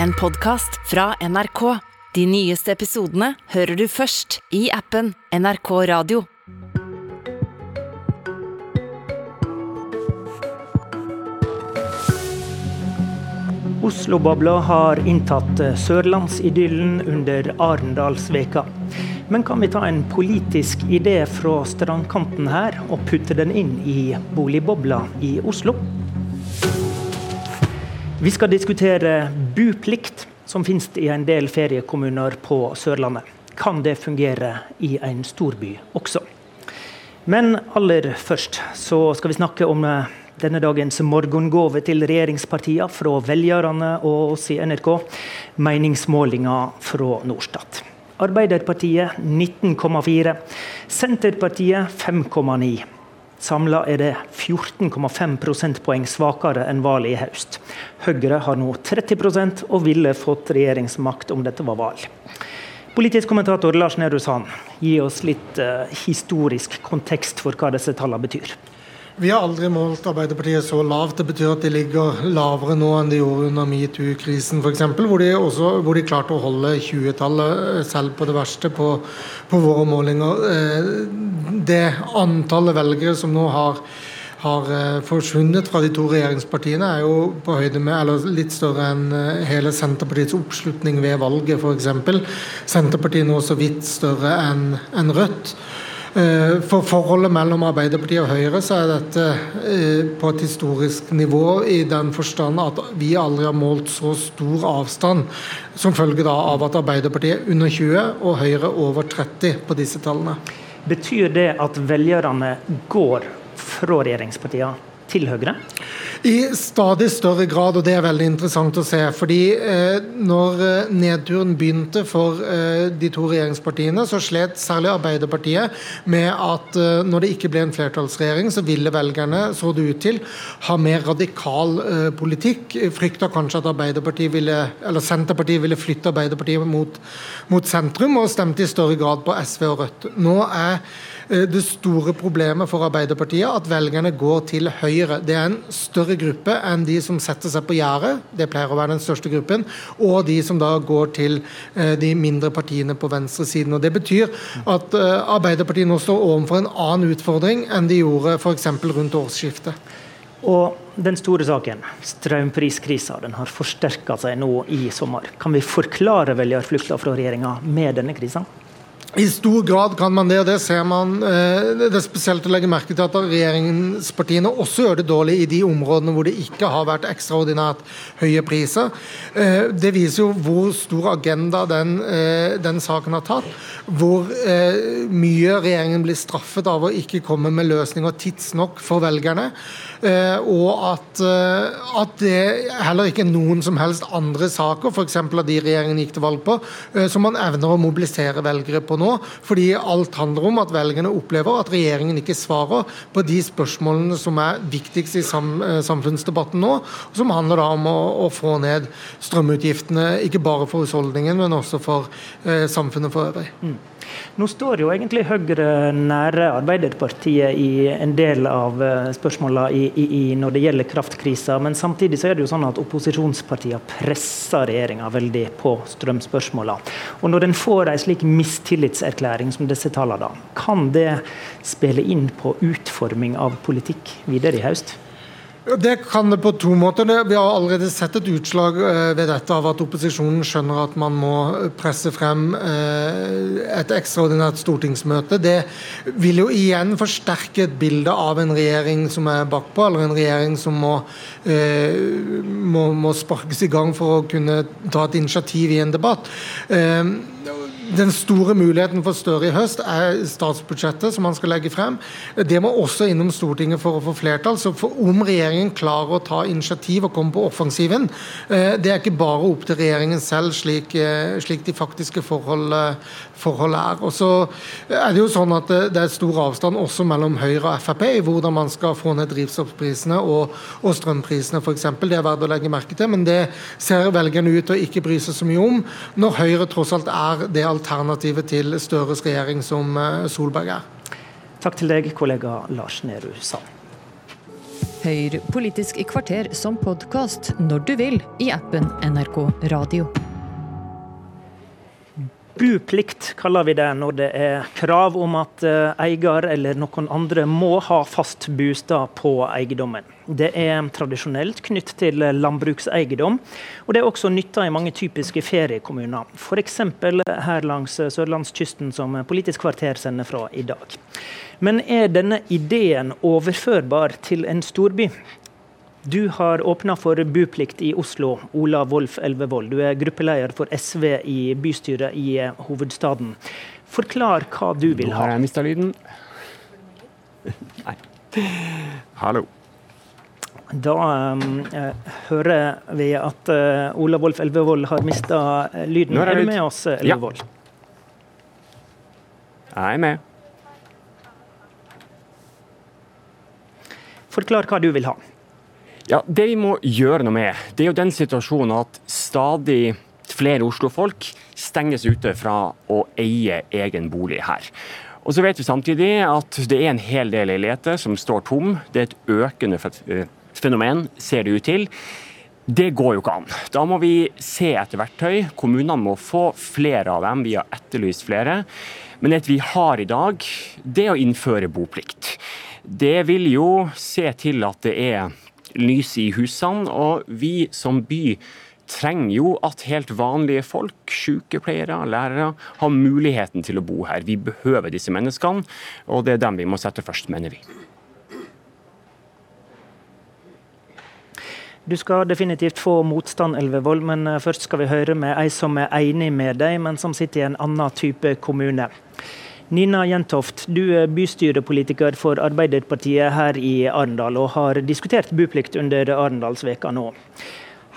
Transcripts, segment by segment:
en podkast fra NRK. De nyeste episodene hører du først i appen NRK Radio. Oslo-bobla har inntatt eh, sørlandsidyllen under Arendalsveka. Men kan vi ta en politisk idé fra strandkanten her og putte den inn i boligbobla i Oslo? Vi skal diskutere buplikt, som finnes i en del feriekommuner på Sørlandet. Kan det fungere i en storby også? Men aller først så skal vi snakke om eh, denne dagens morgengave til regjeringspartiene fra velgerne og oss i NRK, meningsmålinger fra Norstat. Arbeiderpartiet 19,4, Senterpartiet 5,9. Samla er det 14,5 prosentpoeng svakere enn valget i høst. Høyre har nå 30% og ville fått regjeringsmakt om dette var valg. Politisk kommentator Lars Nehru Sand, gi oss litt uh, historisk kontekst for hva disse tallene betyr. Vi har aldri målt Arbeiderpartiet så lavt. Det betyr at de ligger lavere nå enn de gjorde under metoo-krisen f.eks., hvor, hvor de klarte å holde 20-tallet eh, selv på det verste på, på, våre målinger. Eh, det antallet velgere som nå har, har eh, forsvunnet fra de to regjeringspartiene, er jo på høyde med, eller litt større enn hele Senterpartiets oppslutning ved valget, f.eks. Senterpartiet nå så vidt større enn en Rødt. Eh, for forholdet mellom Arbeiderpartiet og Høyre så er dette eh, på et historisk nivå i den forstand at vi aldri har målt så stor avstand som følge av at Arbeiderpartiet er under 20 og Høyre over 30 på disse tallene. Betyr det at velgerne går fra regjeringspartiene til Høyre? I stadig større grad, og det er veldig interessant å se. fordi eh, når eh, nedturen begynte for eh, de to regjeringspartiene, så slet særlig Arbeiderpartiet med at eh, når det ikke ble en flertallsregjering, så ville velgerne, så det ut til, ha mer radikal eh, politikk. Frykta kanskje at Arbeiderpartiet ville, eller Senterpartiet ville flytte Arbeiderpartiet mot, mot sentrum, og stemte i større grad på SV og Rødt. Nå er eh, det store problemet for Arbeiderpartiet at velgerne går til Høyre. Det er en større gruppe enn de som setter seg på gjerdet, det pleier å være den største gruppen, og de som da går til eh, de mindre partiene på venstresiden. Og Det betyr at eh, Arbeiderpartiet nå står overfor en annen utfordring enn de gjorde f.eks. rundt årsskiftet. Og den store saken, strømpriskrisa, den har forsterka seg nå i sommer. Kan vi forklare velgerflukta fra regjeringa med denne krisa? I stor grad kan man det, og det ser man. Eh, det er spesielt å legge merke til at regjeringspartiene også gjør det dårlig i de områdene hvor det ikke har vært ekstraordinært høye priser. Eh, det viser jo hvor stor agenda den, eh, den saken har tatt. Hvor mye regjeringen blir straffet av å ikke komme med løsninger tidsnok for velgerne. Og at, at det heller ikke er noen som helst andre saker, f.eks. av de regjeringen gikk til valg på, som man evner å mobilisere velgere på nå, fordi alt handler om at velgerne opplever at regjeringen ikke svarer på de spørsmålene som er viktigst i sam eh, samfunnsdebatten nå, som handler da om å, å, få ned strømutgiftene, ikke bare for husholdningen, men også for eh, samfunnet for øvrig. Mm. Nå står jo egentlig Høyre nære Arbeiderpartiet i en del av eh, spørsmålene når det gjelder kraftkrisa, men samtidig så er det jo sånn at opposisjonspartiene presser regjeringa veldig på strømspørsmålene. Og når en får en slik mistillitserklæring som disse tallene, da, kan det spille inn på utforming av politikk videre i høst? Det kan det på to måter. Vi har allerede sett et utslag eh, ved dette av at opposisjonen skjønner at man må presse frem eh, et ekstraordinært stortingsmøte. Det vil jo igjen forsterke et bilde av en regjering som er bakpå, eller en regjering som må, eh, må, må sparkes i gang for å kunne ta et initiativ i en debatt. Den store muligheten for Støre i høst er statsbudsjettet som han skal legge frem. Det må også innom Stortinget for å få flertall. Så om regjeringen klarer å ta initiativ og komme på offensiven, eh, det er ikke bare opp til regjeringen selv, slik, eh, slik de faktiske forhold, forhold, er. Og så er det jo sånn at det er stor avstand også mellom Høyre og Frp i hvordan man skal få ned drivstoffprisene og, og strømprisene f.eks. Det er verdt å legge merke til, men det ser velgerne ut til å ikke bry seg så mye om, når Høyre tross alt er det alternativet alternativet til Støres regjering som eh, Solberg er. Takk til deg, kollega Lars Nehru Sand. Hør Politisk kvarter som podkast når du vil i appen NRK Radio. Buplikt kaller vi det når det er krav om at eh, eier eller noen andre må ha fast bostad på eiendommen. Det er tradisjonelt knyttet til landbrukseiendom, og det er også nytta i mange typiske feriekommuner. F.eks. her langs sørlandskysten, som Politisk kvarter sender fra i dag. Men er denne ideen overførbar til en storby? Du har åpna for buplikt i Oslo, Ola Wolf Elvevold. Du er gruppeleder for SV i bystyret i eh, hovedstaden. Forklar hva du vil ha. Nå har jeg mista lyden. Nei. Hallo. Da eh, hører vi at eh, Ola Wolf Elvevold har mista lyden. Er, er, du med oss, Elvevold? Ja. Jeg er med. Forklar hva du vil ha. Ja, Det vi må gjøre noe med, det er jo den situasjonen at stadig flere Oslo-folk stenges ute fra å eie egen bolig her. Og så vet vi samtidig at det er en hel del leiligheter som står tom. Det er et økende eh, fenomen, ser det ut til. Det går jo ikke an. Da må vi se etter verktøy. Kommunene må få flere av dem. Vi har etterlyst flere. Men det vi har i dag, det er å innføre boplikt. Det vil jo se til at det er lys i husene. Og vi som by trenger jo at helt vanlige folk, sykepleiere, lærere, har muligheten til å bo her. Vi behøver disse menneskene, og det er dem vi må sette først, mener vi. Du skal definitivt få motstand, Elvevold, men eh, først skal vi høre med ei som er enig med deg, men som sitter i en annen type kommune. Nina Jentoft, du er bystyrepolitiker for Arbeiderpartiet her i Arendal, og har diskutert buplikt under Arendalsveka nå.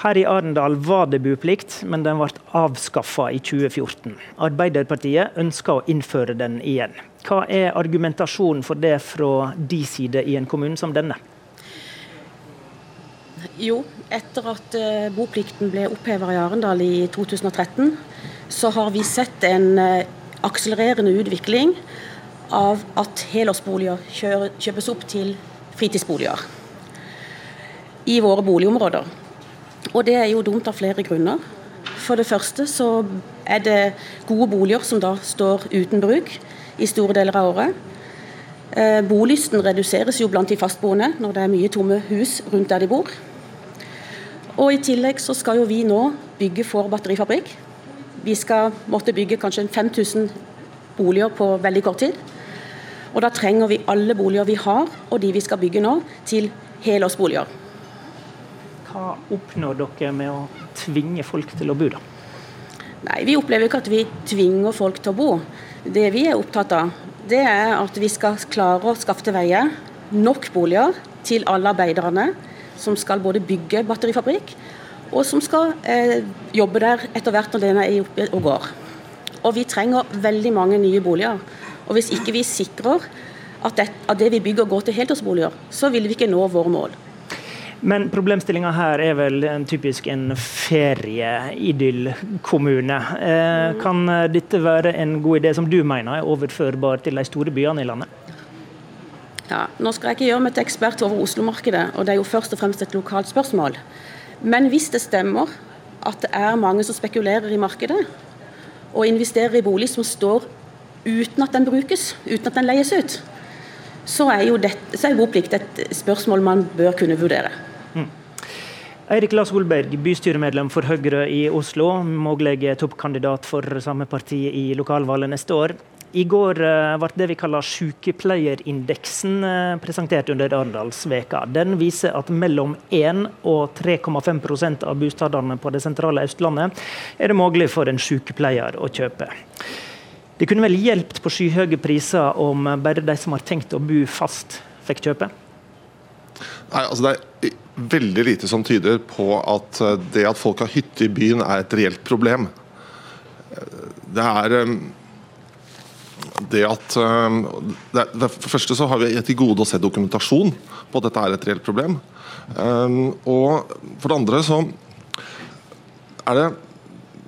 Her i Arendal var det buplikt, men den ble avskaffa i 2014. Arbeiderpartiet ønsker å innføre den igjen. Hva er argumentasjonen for det fra de side i en kommune som denne? Jo, etter at eh, boplikten ble oppheva i Arendal i 2013, så har vi sett en eh, akselererende utvikling av at helårsboliger kjøpes opp til fritidsboliger i våre boligområder. Og det er jo dumt av flere grunner. For det første så er det gode boliger som da står uten bruk i store deler av året. Eh, bolysten reduseres jo blant de fastboende når det er mye tomme hus rundt der de bor. Og I tillegg så skal jo vi nå bygge for batterifabrikk. Vi skal måtte bygge kanskje 5000 boliger på veldig kort tid. Og da trenger vi alle boliger vi har, og de vi skal bygge nå, til helårsboliger. Hva oppnår dere med å tvinge folk til å bo, da? Nei, Vi opplever ikke at vi tvinger folk til å bo. Det vi er opptatt av, det er at vi skal klare å skaffe til veie nok boliger til alle arbeiderne som skal både bygge batterifabrikk, og som skal eh, jobbe der etter hvert når den er oppe og går. Og vi trenger veldig mange nye boliger. Og hvis ikke vi sikrer at det, at det vi bygger går til heltidsboliger, så vil vi ikke nå våre mål. Men problemstillinga her er vel en typisk en ferieidyllkommune. Eh, kan dette være en god idé som du mener er overførbar til de store byene i landet? Ja, Nå skal jeg ikke gjøre meg til ekspert over Oslo-markedet, og det er jo først og fremst et lokalt spørsmål. Men hvis det stemmer at det er mange som spekulerer i markedet, og investerer i bolig som står uten at den brukes, uten at den leies ut, så er jo det, så er boplikt et spørsmål man bør kunne vurdere. Mm. Eirik La Solberg, bystyremedlem for Høyre i Oslo, mulig toppkandidat for samme parti i lokalvalget neste år. I går ble eh, det vi kaller sykepleierindeksen eh, presentert under Arendalsveka. Den viser at mellom 1 og 3,5% av bostadene på det sentrale Østlandet er det mulig for en sykepleier å kjøpe. Det kunne vel hjulpet på skyhøye priser om bare de som har tenkt å bo fast, fikk kjøpe? Nei, altså Det er veldig lite som tyder på at eh, det at folk har hytte i byen er et reelt problem. Det er det at eh, det, det, første så har vi til gode å se dokumentasjon på at dette er et reelt problem. Um, og for det andre så er det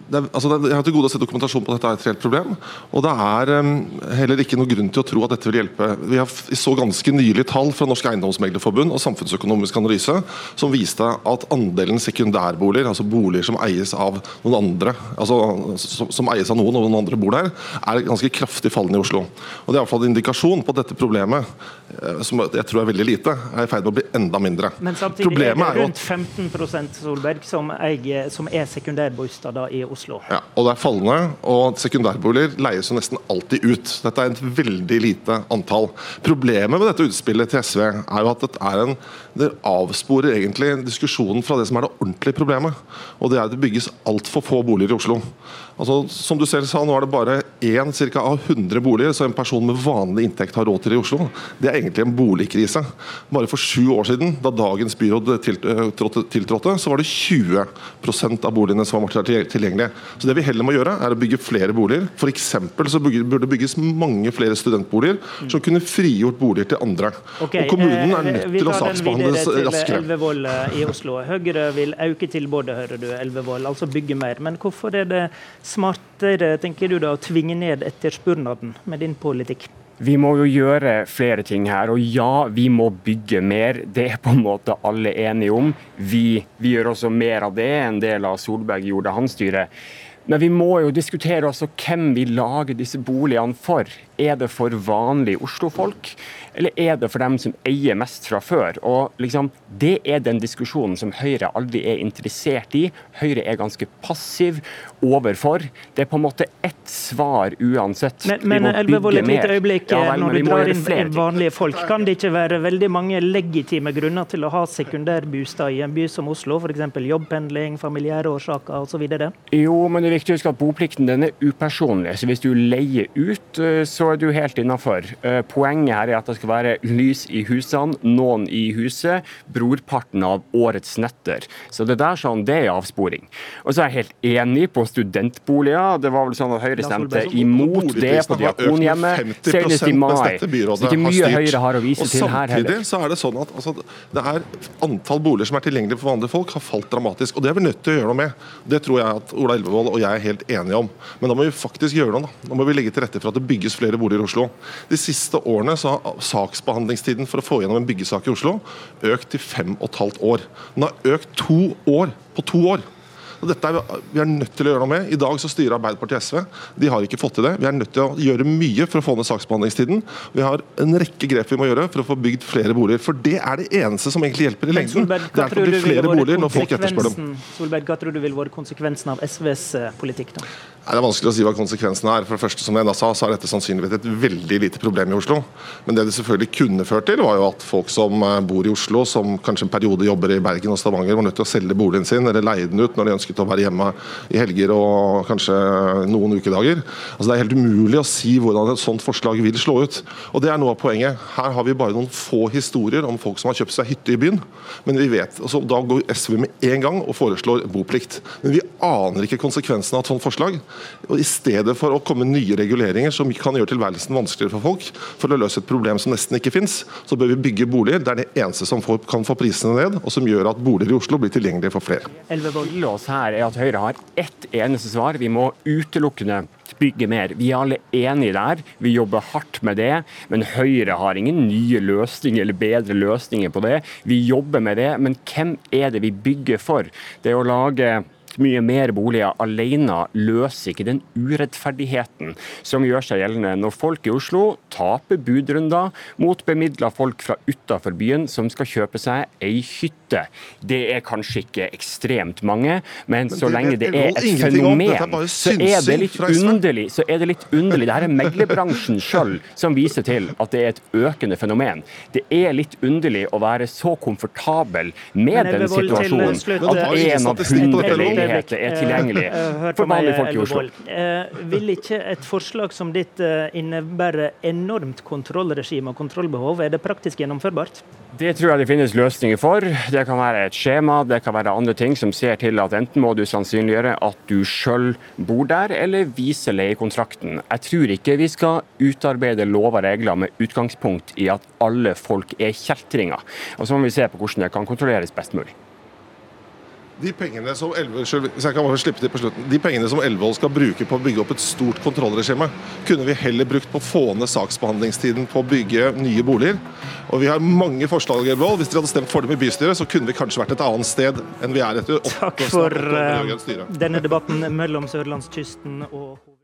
det altså det, jeg har til gode å se dokumentasjon på at dette er et reelt problem. Og det er um, heller ikke noe grunn til å tro at dette vil hjelpe. Vi har så ganske nylig tall fra Norsk Eiendomsmeglerforbund og Samfunnsøkonomisk analyse som viste at andelen sekundærboliger, altså boliger som eies av noen andre, altså som, som eies av noen og noen andre bor der, er ganske kraftig fallende i Oslo. Og Det er i hvert fall en indikasjon på at dette problemet, eh, som jeg tror er veldig lite, er i ferd med å bli enda mindre. Men samtidig Problemet er det rundt 15 Solberg, som, eier, som er sekundærboliger i Oslo. Oslo. Ja, og det er fallende, og sekundærboliger leies jo nesten alltid ut. Dette er et veldig lite antall. Problemet med dette utspillet til SV er jo at det, er en, det avsporer egentlig diskusjonen fra det som er det ordentlige problemet. Og det er at det bygges altfor få boliger i Oslo. Altså, som du selv sa, nå er det bare én cirka av 100 boliger så en person med vanlig inntekt har råd til i Oslo. Det er egentlig en boligkrise. Bare for sju år siden, da dagens byråd tiltrådte, tiltrådte så var det 20% av boligene som var tilgjengelige. Så det vi heller må gjøre, er å bygge flere boliger. For så burde det bygges mange flere studentboliger som kunne frigjort boliger til andre. Okay, og kommunen er eh, nødt til å saksbehandle raskere. Elvevold eh, i Oslo. Høyre vil øke tilbudet, hører du, Elvevold, altså bygge mer. Men hvorfor er det smartere tenker du da, å tvinge ned etterspurnaden med din politikk? Vi må jo gjøre flere ting her. Og ja, vi må bygge mer. Det er på en måte alle enige om. Vi, vi gjør også mer av det enn del av Solberg gjorde hans styre. Men vi må jo diskutere også hvem vi lager disse boligene for. Er det for vanlige Oslo-folk, eller er det for dem som eier mest fra før? Og liksom, Det er den diskusjonen som Høyre aldri er interessert i. Høyre er ganske passiv overfor. Det er på en måte ett svar uansett. Men, men Elvevold, et lite øyeblikk. Ja, vel, når du drar inn vanlige folk, kan det ikke være veldig mange legitime grunner til å ha sekundærbostad i en by som Oslo? F.eks. jobbpendling, familiære årsaker osv.? Jo, men det er viktig å huske at boplikten den er upersonlig. Så hvis du leier ut, eh, så er du helt innafor. Eh, poenget her er at det skal være lys i husene, noen i huset, brorparten av årets netter. Så det der sånn, det er avsporing. Og så er jeg helt enig på studentboliger. Det var vel sånn at Høyre stemte imot det på Diakonhjemmet senest i mai. Så det er mye Høyre har å vise til her heller. Samtidig så er det sånn at altså, det er antall boliger som er tilgjengelige for vanlige folk, har falt dramatisk. Og det er vi nødt til å gjøre noe med. Det tror jeg at Ola Elvevold og jeg er helt enige om. Men da må vi faktisk gjøre noe. Da. da må vi legge til rette for at det bygges flere boliger i Oslo. De siste årene så har saksbehandlingstiden for å få gjennom en byggesak i Oslo økt til fem og et halvt år. Den har økt to år på to år. Og dette er vi er nødt til å gjøre noe med. I dag så styrer Arbeiderpartiet SV. De har ikke fått til det. Vi er nødt til å gjøre mye for å få ned saksbehandlingstiden. Vi har en rekke grep vi må gjøre for å få bygd flere boliger. For det er det eneste som egentlig hjelper i lengden. det er å bli flere boliger når folk etterspør dem. Solberg, hva tror du vil være konsekvensen av SVs eh, politikk? da? Nei, det er vanskelig å si hva konsekvensen er. For det første, som jeg sa, så er dette sannsynligvis et veldig lite problem i Oslo. Men det det selvfølgelig kunne ført til, var jo at folk som eh, bor i Oslo, som kanskje en periode jobber i Bergen og Stavanger, var nødt til å selge boligen sin eller leie den ut når de ønsket å være hjemme i helger og kanskje noen ukedager. Altså, det er helt umulig å si hvordan et sånt forslag vil slå ut. Og det er noe av poenget. Her har vi bare noen få historier om folk som har kjøpt seg hytte i byen. Men vi vet, altså, da går SV med en gang og foreslår boplikt. Men vi aner ikke konsekvensen av et sånt forslag. Og I stedet for å komme nye reguleringer som kan gjøre tilværelsen vanskeligere for folk, for å løse et problem som nesten ikke finnes, så bør vi bygge boliger. Det er det eneste som får, kan få prisene ned, og som gjør at boliger i Oslo blir tilgjengelige for flere. Er at Høyre har ett eneste svar. Vi må utelukkende bygge mer. Vi er alle enige der, vi jobber hardt med det. Men Høyre har ingen nye løsninger eller bedre løsninger på det. Vi jobber med det, men hvem er det vi bygger for? Det er å lage mye mer boliger alene løser ikke den urettferdigheten som gjør seg gjeldende når folk i Oslo taper budrunder mot bemidla folk fra utafor byen som skal kjøpe seg ei hytte. Det er kanskje ikke ekstremt mange, men, så lenge det er et fenomen, så er det litt underlig. Så er det litt underlig. Dette er meglerbransjen sjøl som viser til at det er et økende fenomen. Det er litt underlig å være så komfortabel med den situasjonen at en av hundre muligheter er tilgjengelig eh, for vanlige folk i Oslo. Eh, vil ikke et forslag som ditt eh, innebære enormt kontrollregime og kontrollbehov? Er det praktisk gjennomførbart? Det tror jeg det finnes løsninger for. Det kan være et skjema, det kan være andre ting som ser til at enten må du sannsynliggjøre at du sjøl bor der, eller vise leiekontrakten. Jeg tror ikke vi skal utarbeide lov og regler med utgangspunkt i at alle folk er kjeltringer. Og så må vi se på hvordan det kan kontrolleres best mulig. De pengene som Elvevold hvis jeg kan bare slippe til på slutten, de pengene som Elvevold skal bruke på å bygge opp et stort kontrollregime, kunne vi heller brukt på å få ned saksbehandlingstiden på å bygge nye boliger. Og Vi har mange forslag. Elvevold. Hvis dere hadde stemt for dem i bystyret, så kunne vi kanskje vært et annet sted enn vi er etter Takk for eh, denne debatten mellom sørlandskysten og